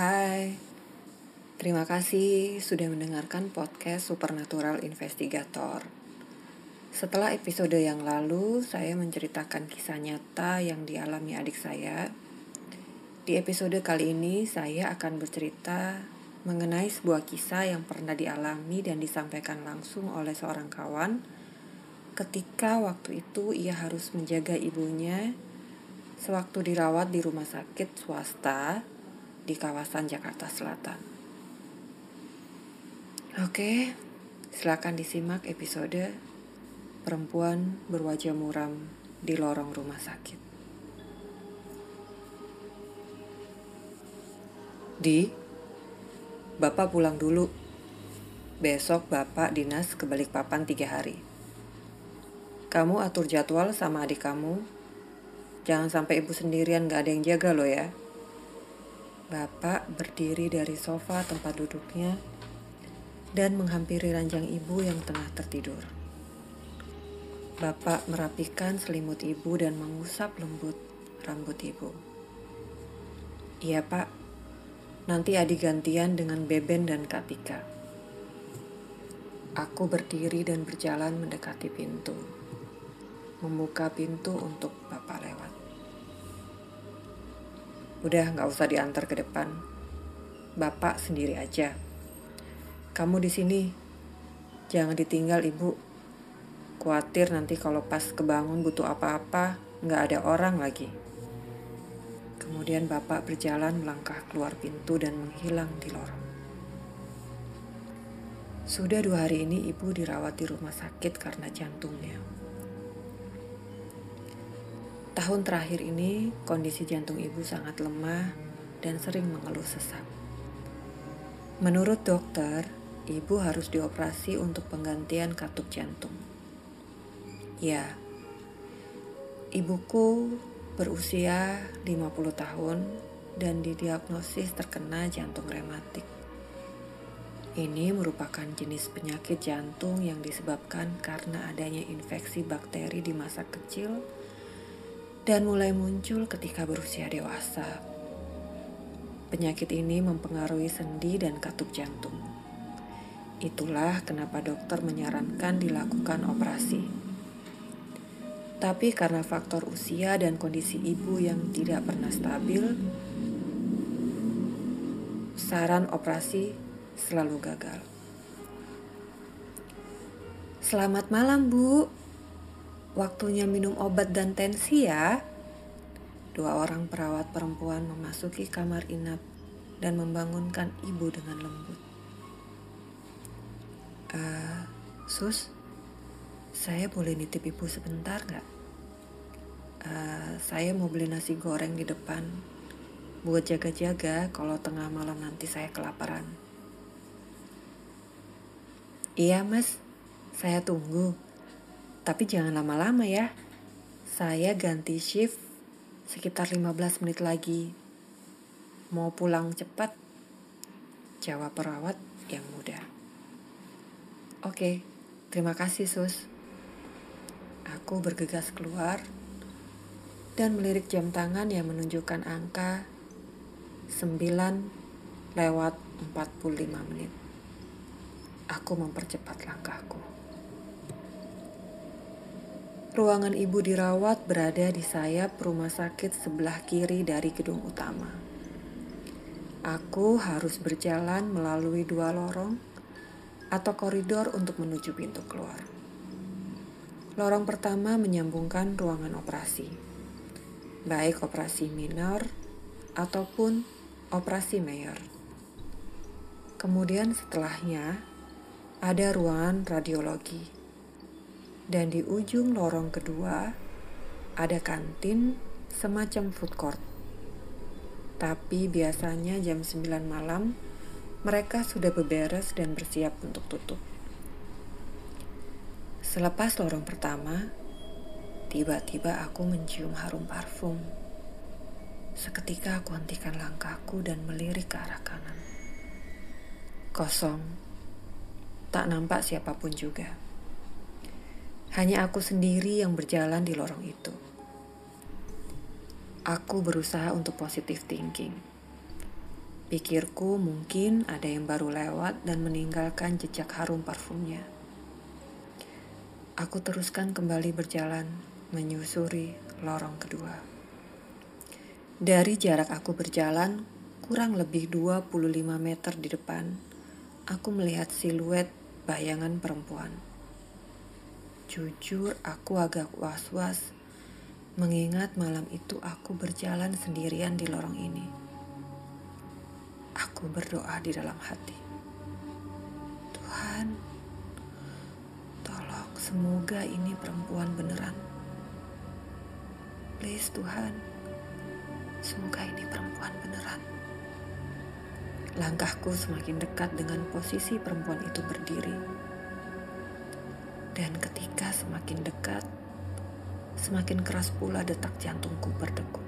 Hai, terima kasih sudah mendengarkan podcast Supernatural Investigator. Setelah episode yang lalu, saya menceritakan kisah nyata yang dialami adik saya. Di episode kali ini, saya akan bercerita mengenai sebuah kisah yang pernah dialami dan disampaikan langsung oleh seorang kawan ketika waktu itu ia harus menjaga ibunya sewaktu dirawat di rumah sakit swasta di kawasan Jakarta Selatan. Oke, silakan disimak episode Perempuan berwajah muram di lorong rumah sakit. Di, Bapak pulang dulu. Besok Bapak dinas ke Balikpapan tiga hari. Kamu atur jadwal sama adik kamu. Jangan sampai ibu sendirian gak ada yang jaga loh ya. Bapak berdiri dari sofa tempat duduknya dan menghampiri ranjang ibu yang tengah tertidur. Bapak merapikan selimut ibu dan mengusap lembut rambut ibu. Iya pak, nanti adik gantian dengan Beben dan Katika. Aku berdiri dan berjalan mendekati pintu. Membuka pintu untuk Bapak lewat. Udah nggak usah diantar ke depan. Bapak sendiri aja. Kamu di sini. Jangan ditinggal ibu. Kuatir nanti kalau pas kebangun butuh apa-apa, nggak ada orang lagi. Kemudian bapak berjalan melangkah keluar pintu dan menghilang di lorong. Sudah dua hari ini ibu dirawat di rumah sakit karena jantungnya. Tahun terakhir ini, kondisi jantung ibu sangat lemah dan sering mengeluh sesak. Menurut dokter, ibu harus dioperasi untuk penggantian katup jantung. Ya, ibuku berusia 50 tahun dan didiagnosis terkena jantung rematik. Ini merupakan jenis penyakit jantung yang disebabkan karena adanya infeksi bakteri di masa kecil dan mulai muncul ketika berusia dewasa. Penyakit ini mempengaruhi sendi dan katup jantung. Itulah kenapa dokter menyarankan dilakukan operasi. Tapi karena faktor usia dan kondisi ibu yang tidak pernah stabil, saran operasi selalu gagal. Selamat malam, Bu. Waktunya minum obat dan tensi ya. Dua orang perawat perempuan memasuki kamar inap dan membangunkan ibu dengan lembut. Uh, sus, saya boleh nitip ibu sebentar nggak? Uh, saya mau beli nasi goreng di depan buat jaga-jaga kalau tengah malam nanti saya kelaparan. Iya mas, saya tunggu. Tapi jangan lama-lama ya. Saya ganti shift sekitar 15 menit lagi. Mau pulang cepat? Jawab perawat yang muda. Oke, terima kasih sus. Aku bergegas keluar dan melirik jam tangan yang menunjukkan angka 9 lewat 45 menit. Aku mempercepat langkahku. Ruangan ibu dirawat berada di sayap rumah sakit sebelah kiri dari gedung utama. Aku harus berjalan melalui dua lorong atau koridor untuk menuju pintu keluar. Lorong pertama menyambungkan ruangan operasi, baik operasi minor ataupun operasi mayor. Kemudian setelahnya ada ruangan radiologi dan di ujung lorong kedua ada kantin semacam food court. Tapi biasanya jam 9 malam mereka sudah beberes dan bersiap untuk tutup. Selepas lorong pertama, tiba-tiba aku mencium harum parfum. Seketika aku hentikan langkahku dan melirik ke arah kanan. Kosong, tak nampak siapa pun juga. Hanya aku sendiri yang berjalan di lorong itu. Aku berusaha untuk positive thinking. Pikirku mungkin ada yang baru lewat dan meninggalkan jejak harum parfumnya. Aku teruskan kembali berjalan, menyusuri lorong kedua. Dari jarak aku berjalan, kurang lebih 25 meter di depan, aku melihat siluet bayangan perempuan. Jujur, aku agak was-was mengingat malam itu aku berjalan sendirian di lorong ini. Aku berdoa di dalam hati. Tuhan, tolong semoga ini perempuan beneran. Please Tuhan, semoga ini perempuan beneran. Langkahku semakin dekat dengan posisi perempuan itu berdiri. Dan ketika semakin dekat, semakin keras pula detak jantungku berdegup.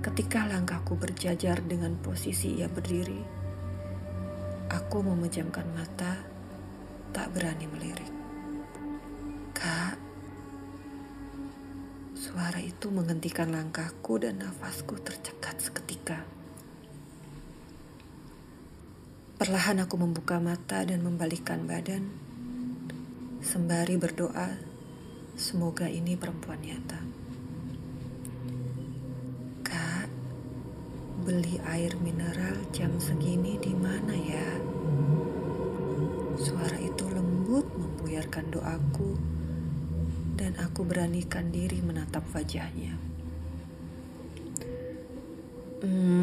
Ketika langkahku berjajar dengan posisi ia berdiri, aku memejamkan mata, tak berani melirik. Kak, suara itu menghentikan langkahku dan nafasku tercekat seketika. Perlahan aku membuka mata dan membalikkan badan, sembari berdoa Semoga ini perempuan nyata. Kak, beli air mineral jam segini di mana ya? Suara itu lembut membuyarkan doaku dan aku beranikan diri menatap wajahnya. Hmm,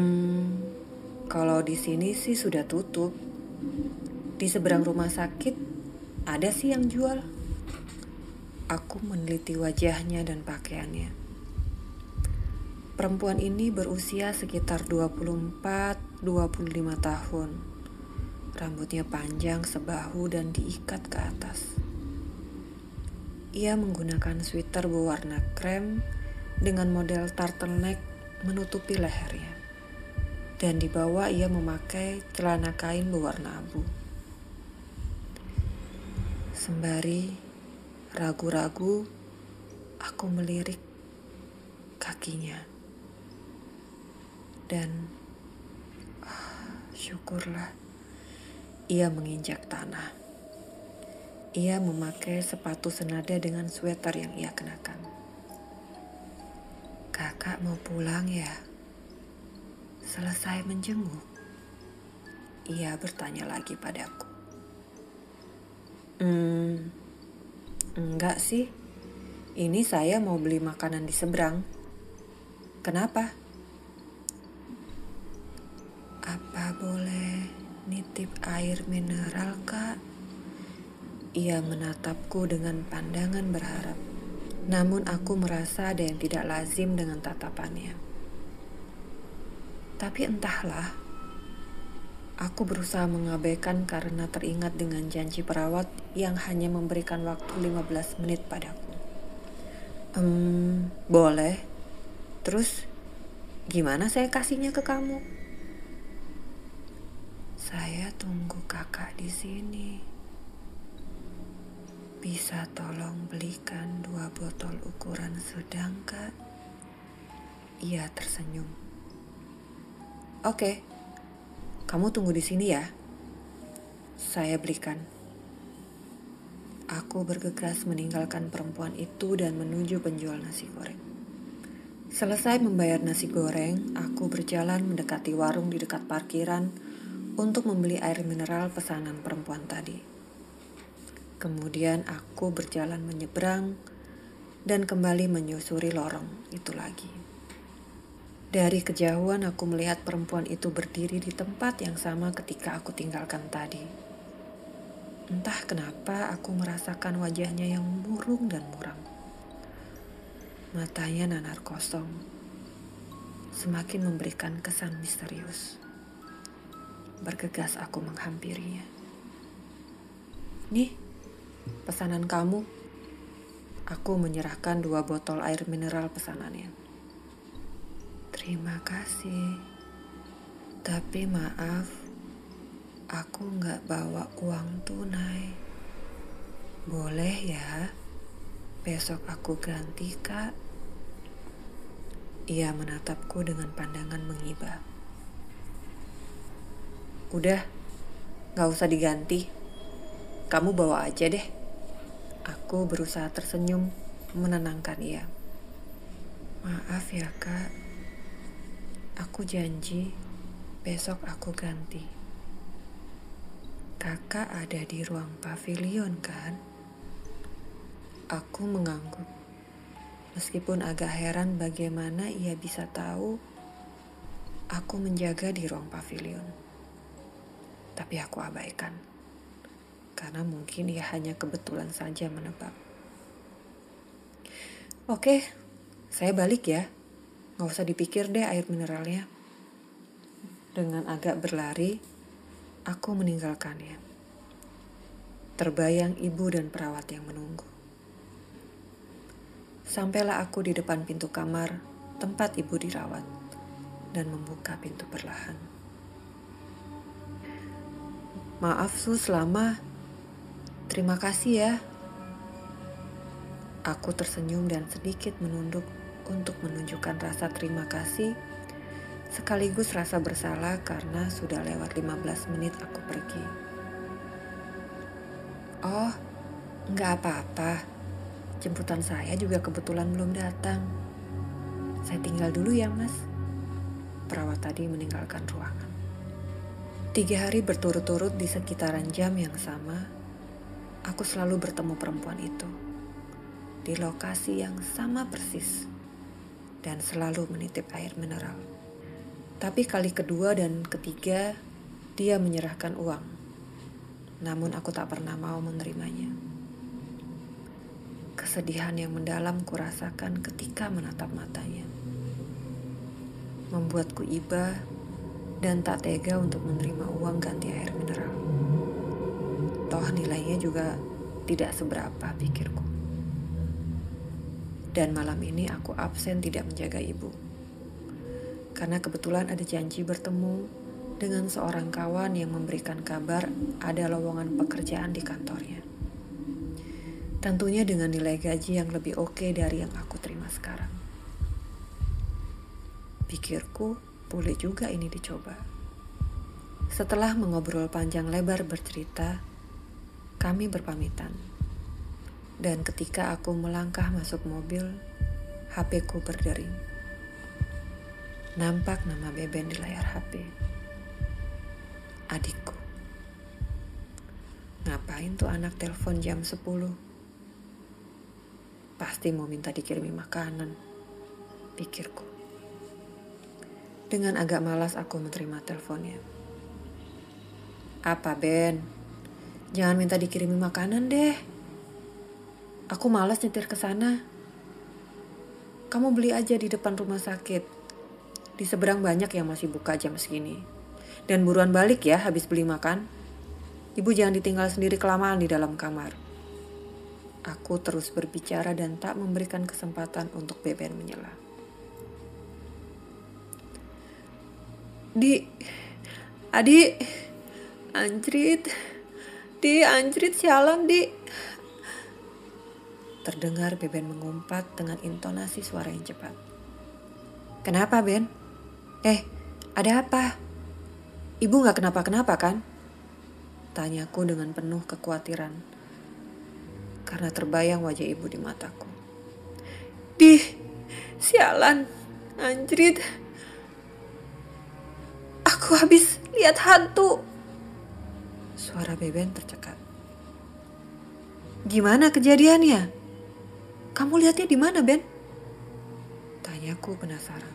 kalau di sini sih sudah tutup. Di seberang rumah sakit ada sih yang jual. Aku meneliti wajahnya dan pakaiannya. Perempuan ini berusia sekitar 24-25 tahun. Rambutnya panjang sebahu dan diikat ke atas. Ia menggunakan sweater berwarna krem dengan model turtleneck menutupi lehernya. Dan di bawah ia memakai celana kain berwarna abu. Sembari Ragu-ragu, aku melirik kakinya. Dan ah, syukurlah ia menginjak tanah. Ia memakai sepatu senada dengan sweater yang ia kenakan. Kakak mau pulang ya? Selesai menjenguk. Ia bertanya lagi padaku. Hmm, Enggak sih. Ini saya mau beli makanan di seberang. Kenapa? Apa boleh nitip air mineral, Kak? Ia menatapku dengan pandangan berharap. Namun aku merasa ada yang tidak lazim dengan tatapannya. Tapi entahlah, Aku berusaha mengabaikan karena teringat dengan janji perawat yang hanya memberikan waktu 15 menit padaku. Um, boleh. Terus gimana saya kasihnya ke kamu? Saya tunggu kakak di sini. Bisa tolong belikan dua botol ukuran sedang, Kak? Ia tersenyum. Oke. Kamu tunggu di sini ya. Saya belikan. Aku bergegas meninggalkan perempuan itu dan menuju penjual nasi goreng. Selesai membayar nasi goreng, aku berjalan mendekati warung di dekat parkiran untuk membeli air mineral pesanan perempuan tadi. Kemudian aku berjalan menyeberang dan kembali menyusuri lorong itu lagi. Dari kejauhan aku melihat perempuan itu berdiri di tempat yang sama ketika aku tinggalkan tadi. Entah kenapa aku merasakan wajahnya yang murung dan muram. Matanya nanar kosong, semakin memberikan kesan misterius. Bergegas aku menghampirinya. Nih, pesanan kamu. Aku menyerahkan dua botol air mineral pesanannya. Terima kasih. Tapi maaf, aku nggak bawa uang tunai. Boleh ya? Besok aku ganti, Kak. Ia menatapku dengan pandangan mengibah. Udah, gak usah diganti. Kamu bawa aja deh. Aku berusaha tersenyum menenangkan ia. Maaf ya kak, aku janji besok aku ganti. Kakak ada di ruang pavilion kan? Aku mengangguk. Meskipun agak heran bagaimana ia bisa tahu aku menjaga di ruang pavilion. Tapi aku abaikan. Karena mungkin ia hanya kebetulan saja menebak. Oke, saya balik ya. Nggak usah dipikir deh air mineralnya. Dengan agak berlari, aku meninggalkannya. Terbayang ibu dan perawat yang menunggu. Sampailah aku di depan pintu kamar tempat ibu dirawat dan membuka pintu perlahan. Maaf Sus lama. Terima kasih ya. Aku tersenyum dan sedikit menunduk untuk menunjukkan rasa terima kasih sekaligus rasa bersalah karena sudah lewat 15 menit aku pergi. Oh, nggak apa-apa. Jemputan saya juga kebetulan belum datang. Saya tinggal dulu ya mas. Perawat tadi meninggalkan ruangan. Tiga hari berturut-turut di sekitaran jam yang sama, aku selalu bertemu perempuan itu. Di lokasi yang sama persis. Dan selalu menitip air mineral. Tapi kali kedua dan ketiga, dia menyerahkan uang. Namun aku tak pernah mau menerimanya. Kesedihan yang mendalam kurasakan ketika menatap matanya. Membuatku iba dan tak tega untuk menerima uang ganti air mineral. Toh nilainya juga tidak seberapa pikirku. Dan malam ini aku absen tidak menjaga ibu. Karena kebetulan ada janji bertemu dengan seorang kawan yang memberikan kabar ada lowongan pekerjaan di kantornya. Tentunya dengan nilai gaji yang lebih oke dari yang aku terima sekarang. Pikirku, boleh juga ini dicoba. Setelah mengobrol panjang lebar bercerita, kami berpamitan. Dan ketika aku melangkah masuk mobil, HP ku berdering. Nampak nama Beben di layar HP. Adikku. Ngapain tuh anak telepon jam 10? Pasti mau minta dikirimi makanan, pikirku. Dengan agak malas aku menerima teleponnya. Apa Ben? Jangan minta dikirimi makanan deh. Aku malas nyetir ke sana. Kamu beli aja di depan rumah sakit. Di seberang banyak yang masih buka jam segini. Dan buruan balik ya habis beli makan. Ibu jangan ditinggal sendiri kelamaan di dalam kamar. Aku terus berbicara dan tak memberikan kesempatan untuk Beben menyela. Di, Adi, anjrit, di anjrit sialan di. Terdengar Beben mengumpat dengan intonasi suara yang cepat. Kenapa Ben? Eh, ada apa? Ibu gak kenapa-kenapa kan? Tanyaku dengan penuh kekhawatiran karena terbayang wajah ibu di mataku. Di, sialan, anjrit. Aku habis lihat hantu. Suara Beben tercekat. Gimana kejadiannya? Kamu lihatnya di mana, Ben? Tanyaku penasaran.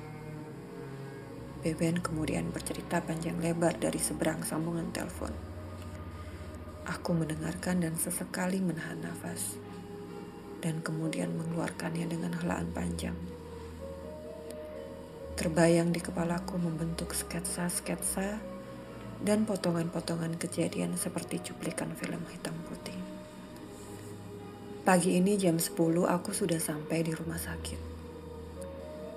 Beben kemudian bercerita panjang lebar dari seberang sambungan telepon. Aku mendengarkan dan sesekali menahan nafas, dan kemudian mengeluarkannya dengan helaan panjang. Terbayang di kepalaku membentuk sketsa-sketsa dan potongan-potongan kejadian seperti cuplikan film hitam putih. Pagi ini jam 10 aku sudah sampai di rumah sakit.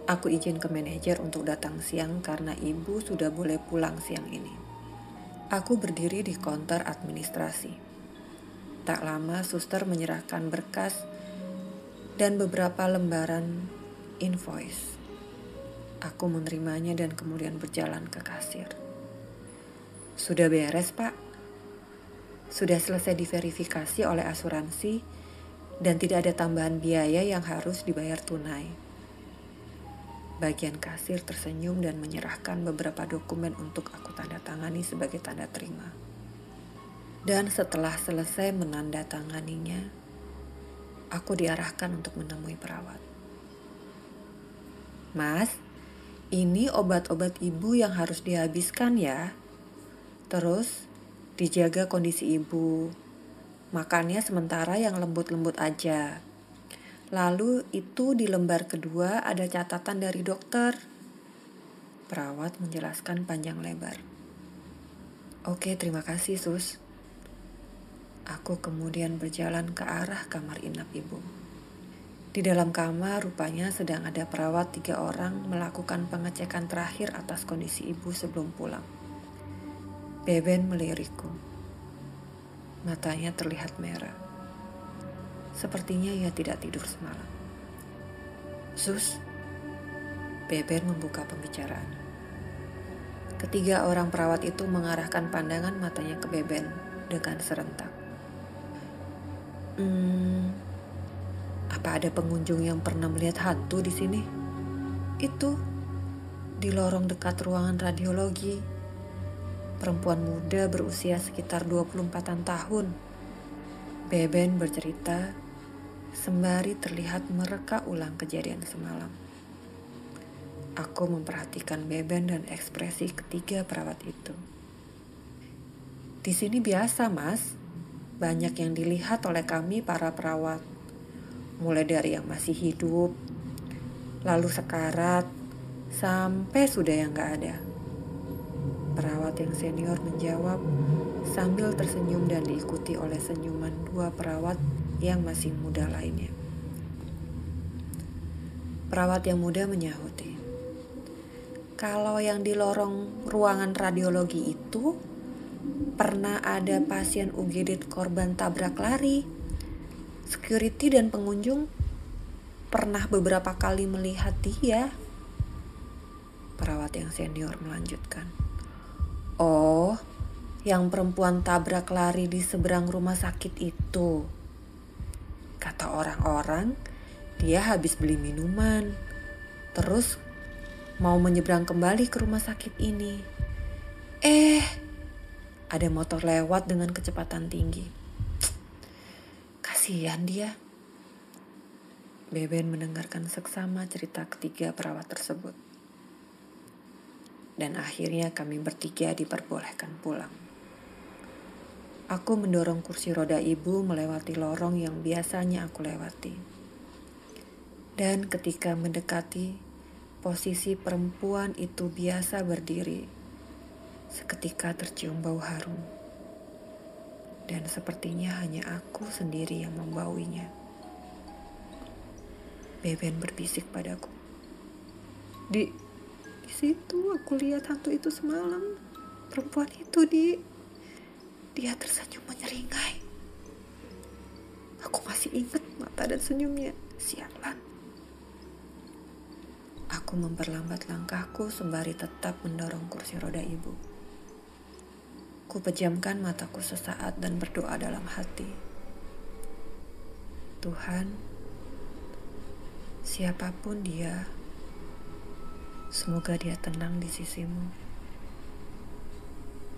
Aku izin ke manajer untuk datang siang karena ibu sudah boleh pulang siang ini. Aku berdiri di konter administrasi. Tak lama suster menyerahkan berkas dan beberapa lembaran invoice. Aku menerimanya dan kemudian berjalan ke kasir. Sudah beres, Pak. Sudah selesai diverifikasi oleh asuransi dan tidak ada tambahan biaya yang harus dibayar tunai. Bagian kasir tersenyum dan menyerahkan beberapa dokumen untuk aku tanda tangani sebagai tanda terima. Dan setelah selesai menandatanganinya, aku diarahkan untuk menemui perawat. Mas, ini obat-obat ibu yang harus dihabiskan ya. Terus, dijaga kondisi ibu. Makannya sementara yang lembut-lembut aja. Lalu itu di lembar kedua ada catatan dari dokter. Perawat menjelaskan panjang lebar. Oke, terima kasih, Sus. Aku kemudian berjalan ke arah kamar inap ibu. Di dalam kamar rupanya sedang ada perawat tiga orang melakukan pengecekan terakhir atas kondisi ibu sebelum pulang. Beben melirikku. Matanya terlihat merah. Sepertinya ia tidak tidur semalam. Sus, Beben membuka pembicaraan. Ketiga orang perawat itu mengarahkan pandangan matanya ke Beben dengan serentak. Hmm, apa ada pengunjung yang pernah melihat hantu di sini? Itu di lorong dekat ruangan radiologi. Perempuan muda berusia sekitar 24-an tahun. Beben bercerita sembari terlihat mereka ulang kejadian semalam. Aku memperhatikan Beben dan ekspresi ketiga perawat itu. Di sini biasa, Mas banyak yang dilihat oleh kami para perawat. Mulai dari yang masih hidup, lalu sekarat, sampai sudah yang gak ada. Perawat yang senior menjawab sambil tersenyum dan diikuti oleh senyuman dua perawat yang masih muda lainnya. Perawat yang muda menyahuti. Kalau yang di lorong ruangan radiologi itu pernah ada pasien UGD korban tabrak lari. Security dan pengunjung pernah beberapa kali melihat dia. Perawat yang senior melanjutkan. Oh, yang perempuan tabrak lari di seberang rumah sakit itu. Kata orang-orang, dia habis beli minuman. Terus mau menyeberang kembali ke rumah sakit ini. Eh, ada motor lewat dengan kecepatan tinggi. Kasihan dia. Beben mendengarkan seksama cerita ketiga perawat tersebut. Dan akhirnya kami bertiga diperbolehkan pulang. Aku mendorong kursi roda ibu melewati lorong yang biasanya aku lewati. Dan ketika mendekati posisi perempuan itu biasa berdiri, Seketika tercium bau harum. Dan sepertinya hanya aku sendiri yang membauinya. Beben berbisik padaku. Di, di situ aku lihat hantu itu semalam. Perempuan itu di, dia tersenyum menyeringai. Aku masih ingat mata dan senyumnya. Sialan. Aku memperlambat langkahku sembari tetap mendorong kursi roda ibu. Ku pejamkan mataku sesaat dan berdoa dalam hati. Tuhan, siapa pun dia, semoga dia tenang di sisimu.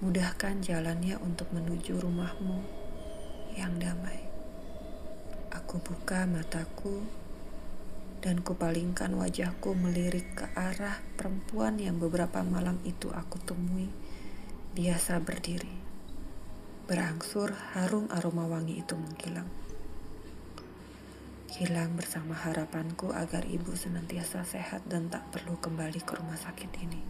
Mudahkan jalannya untuk menuju rumahmu yang damai. Aku buka mataku dan kupalingkan wajahku melirik ke arah perempuan yang beberapa malam itu aku temui biasa berdiri. Berangsur harum aroma wangi itu menghilang. Hilang bersama harapanku agar ibu senantiasa sehat dan tak perlu kembali ke rumah sakit ini.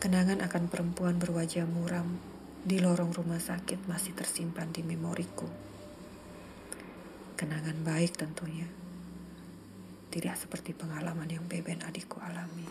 Kenangan akan perempuan berwajah muram di lorong rumah sakit masih tersimpan di memoriku. Kenangan baik tentunya. Tidak seperti pengalaman yang Beben adikku alami.